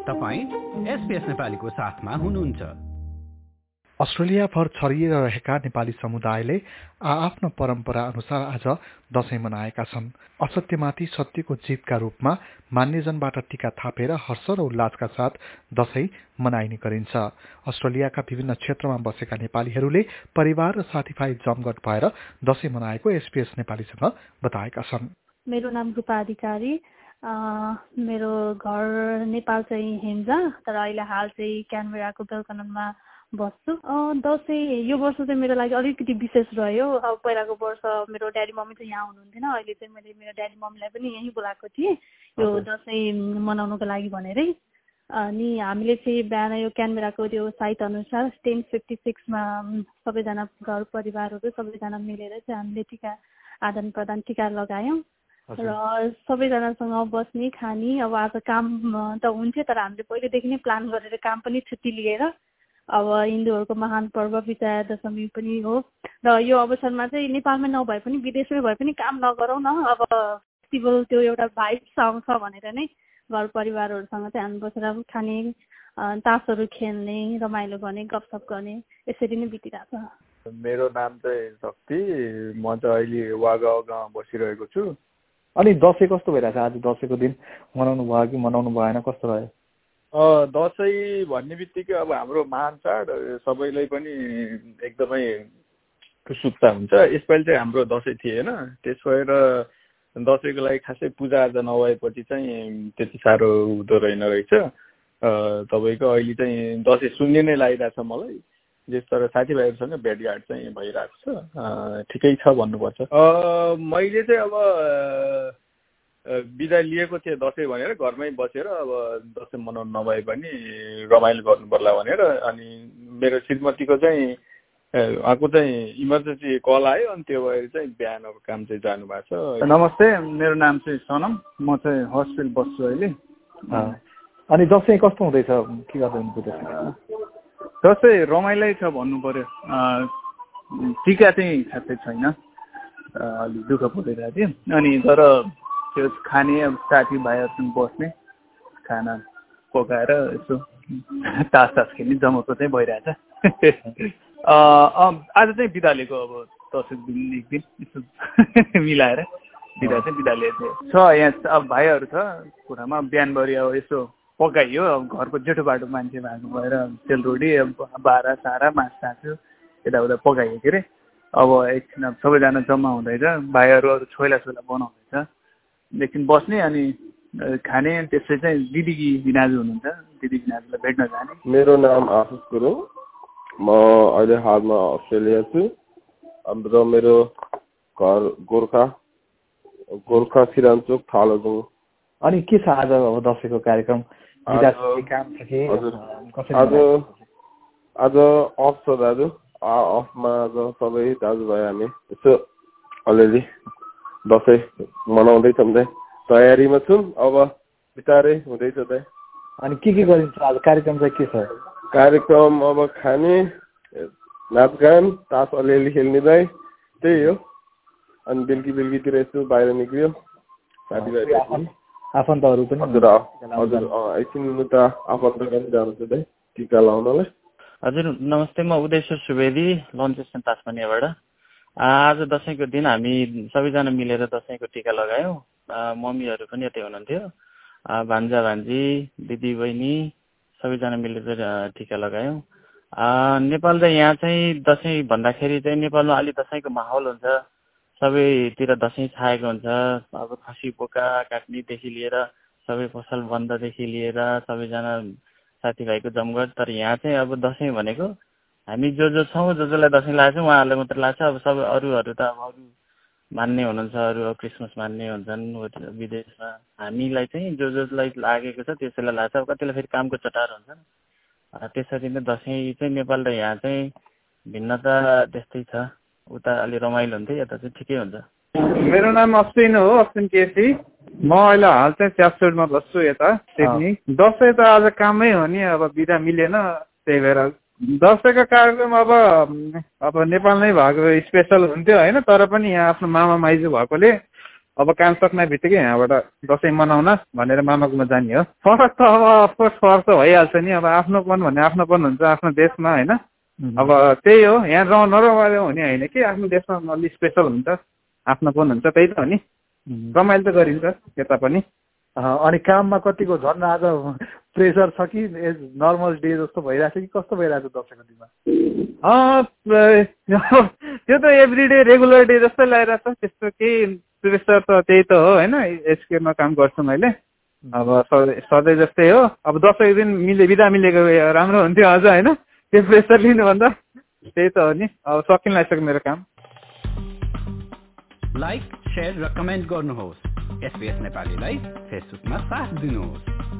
तपाईँ एसपिएस नेपालीको साथमा हुनुहुन्छ। अस्ट्रेलियाभर छरिएर रहेका नेपाली समुदायले आआफ्नो परम्परा अनुसार आज दशैं मनाएका छन्। असत्यमाथि सत्यको जितका रूपमा मान्यजनबाट टीका थापेर हर्ष र उल्लासका साथ दशैं मनाइने गरिन्छ। अस्ट्रेलियाका विभिन्न क्षेत्रमा बसेका नेपालीहरूले परिवार र साथीभाइ जमघट भएर दशैं मनाएको एसपीएस नेपालीसँग बताएका छन्। मेरो नाम रूपा अधिकारी। मेरो घर नेपाल चाहिँ हेम्जा तर अहिले हाल चाहिँ क्यानबेराको बेलकनममा बस्छु। दसैँ यो वर्ष चाहिँ मेरो लागि अलिकति विशेष रह्यो। अब पहिलाको वर्ष मेरो ड्याडी मम्मी चाहिँ यहाँ हुनुहुन्थेन। अहिले चाहिँ मैले मेरो ड्याडी मम्मीलाई पनि यहीँ बोलाएको थिएँ यो दसैँ मनाउनुको लागि भनेरै। अनि हामीले चाहिँ बिहान यो क्यानबेराको त्यो साइट अनुसार टेन फिफ्टी सिक्समा सबैजना घर परिवारहरू सबैजना मिलेर चाहिँ हामीले टिका आदान प्रदान टिका लगायौँ। र सबैजनासँग बस्ने खाने अब आज काम त हुन्थ्यो तर हामीले पहिलेदेखि नै प्लान गरेर काम पनि छुट्टी लिएर अब हिन्दूहरूको महान पर्व विजया दशमी पनि हो। र यो अवसरमा चाहिँ नेपालमै नभए पनि विदेशमै भए पनि काम नगरौँ न। अब फेस्टिभल त्यो एउटा भाइब्स आउँछ भनेर नै घर परिवारहरूसँग चाहिँ हामी बसेर खाने तासहरू खेल्ने रमाइलो गर्ने गफसप गर्ने यसरी नै बितिरहेको छ। मेरो नाम चाहिँ शक्ति। म चाहिँ अहिले वागाउँ गाउँमा बसिरहेको छु। अनि दसैँ कस्तो भइरहेछ आज दसैँको दिन? मनाउनु भयो कि मनाउनु भएन? कस्तो रह्यो? दसैँ भन्ने बित्तिकै अब हाम्रो महान चाड सबैलाई पनि एकदमै उत्सुकता हुन्छ। यसपालि चाहिँ हाम्रो दसैँ थिएन। त्यस भएर दसैँको लागि खासै पूजाआजा नभएपछि चाहिँ त्यति साह्रो हुँदो रहेन रहेछ। तपाईँको अहिले चाहिँ दसैँ शून्य नै लागिरहेछ मलाई। त्यस तर साथीभाइहरूसँग भेटघाट चाहिँ भइरहेको छ। ठिकै छ भन्नुपर्छ। मैले चाहिँ अब बिदा लिएको थिएँ दसैँ भनेर घरमै बसेर अब दसैँ मनाउनु नभए पनि रमाइलो गर्नु पर्ला भनेर अनि मेरो श्रीमतीको चाहिँ उहाँको चाहिँ इमर्जेन्सी कल आयो अनि त्यो भएर चाहिँ बिहान अब काम चाहिँ जानुभएको छ। नमस्ते मेरो नाम चाहिँ सनम म चाहिँ हस्पिटल बस्छु अहिले। अनि दसैँ कस्तो हुँदैछ? के गर्दै हुनुहुन्छ दसैँ रमाइलै छ भन्नु पर्यो टिका चाहिँ खासै छैन। अलिक दुःख परिरहेको थियो। अनि तर त्यो खाने अब साथीभाइहरूसँग बस्ने खाना पकाएर यसो तास तास खेल्ने जमको चाहिँ भइरहेछ। आज चाहिँ बिदा लिएको अब दसैँ दिन एक दिन यसो मिलाएर बिदा चाहिँ बिदा लिएको छ यहाँ अब भाइहरू छ कुरामा बिहानभरि अब यसो पकाइयो अब घरको जेठो बाटो मान्छे भएको भएर सेलरोटी बाह्र सारा मासु सासु यताउता पकाइयो के अरे? अब एकछिन अब सबैजना जम्मा हुँदैछ भाइहरू अरू छोइला छोइला बनाउँदैछ। एकछिन बस्ने अनि खाने त्यसै चाहिँ दिदी बिनाजु हुनुहुन्छ। दिदी बिनाजुलाई भेट्न जाने। मेरो नाम आशिष गुरुङ। म अहिले हालमा अस्ट्रेलिया छु। र मेरो घर गोर्खा गोर्खा सिरानचोक थालोजुङ। अनि के छ आज अब दसैँको कार्यक्रम? आज आज अफ छ दाजु। अफमा आज सबै दाजुभाइ हामी यसो अलिअलि दसैँ मनाउँदैछौँ चाहिँ तयारीमा छौँ। अब बिस्तारै हुँदैछ त अनि के के गरिन्छ? आज कार्यक्रम चाहिँ के छ? कार्यक्रम अब खाने नाचगान तास अलिअलि खेल्ने दाइ। त्यही हो। अनि बेलुकी बेलुकीतिर यसो बाहिर निक्लियो। साथीभाइ आफन्तहरू पनि हजुर हजुर एकछिन त आफन्त पनि जानु छ दाइ टिका लाउनलाई। हजुर नमस्ते म उदयश्वर सुवेदी लन्च स्टेसन तासमानियाबाट आज दसैँको दिन हामी सबैजना मिलेर दसैँको टिका लगायौँ। मम्मीहरू पनि यतै हुनुहुन्थ्यो। भान्जा भान्जी दिदी बहिनी सबैजना मिलेर टिका लगायौँ। नेपाल चाहिँ यहाँ चाहिँ दसैँ भन्दाखेरि चाहिँ नेपालमा अलि दसैँको माहौल हुन्छ। सबैतिर दसैँ छाएको हुन्छ। अब खसी बोका काट्नेदेखि लिएर सबै पसल बन्ददेखि लिएर सबैजना साथीभाइको जमघट। तर यहाँ चाहिँ अब दसैँ भनेको हामी जो जो छौँ जो जसलाई दसैँ लागेको छ उहाँहरूलाई मात्र लाग्छ। अब सबै अरूहरू त अब अरू मान्ने हुनुहुन्छ अरू अब क्रिसमस मान्ने हुन्छन् विदेशमा। हामीलाई चाहिँ जो जसलाई लागेको छ त्यसैलाई लाग्छ। अब कतिलाई फेरि कामको चटार हुन्छन् त्यसरी नै दसैँ चाहिँ नेपाल र यहाँ चाहिँ भिन्नता त्यस्तै छ। उता अलि रमाइलो हुन्थ्यो यता चाहिँ ठिकै हुन्छ। मेरो नाम अश्विन हो अश्विन केसी। म अहिले हाल चाहिँ च्याप्सुडमा बस्छु यता सिडनी। दसैँ त आज कामै हो नि अब बिदा मिलेन त्यही भएर दसैँको कार्यक्रम अब अब नेपालमै भएको स्पेसल हुन्थ्यो होइन तर पनि यहाँ आफ्नो मामा माइजू भएकोले अब काम सक्ने बित्तिकै यहाँबाट दसैँ मनाउन भनेर मामाकोमा जाने हो। फरक त अब अफकोर्स फरक त भइहाल्छ नि अब आफ्नोपन भन्ने आफ्नोपन हुन्छ आफ्नो देशमा होइन। अब त्यही हो यहाँ र नरमाइलो हुने होइन कि आफ्नो देशमा अलि स्पेसल हुन्छ आफ्नोपन हुन्छ त्यही त हो नि। रमाइलो त गरिन्छ यता पनि। अनि काममा कतिको झन् आज प्रेसर छ कि नर्मल डे जस्तो भइरहेछ कि कस्तो भइरहेछ दसैँको दिनमा? त्यो त एभ्री डे रेगुलर डे जस्तै लगाइरहेछ त्यस्तो केही प्रेसर त त्यही त हो होइन? एसकेमा काम गर्छु मैले। अब सधैँ जस्तै हो। अब दसैँको दिन मिले बिदा मिलेको राम्रो हुन्थ्यो अझ होइन? त्यो प्रेसर लिनुभन्दा त्यही त हो नि अब सकिन लागिसक्यो मेरो काम लाइक सेयर र कमेन्ट गर्नुहोस् एसपिएस नेपालीलाई फेसबुकमा साथ दिनुहोस्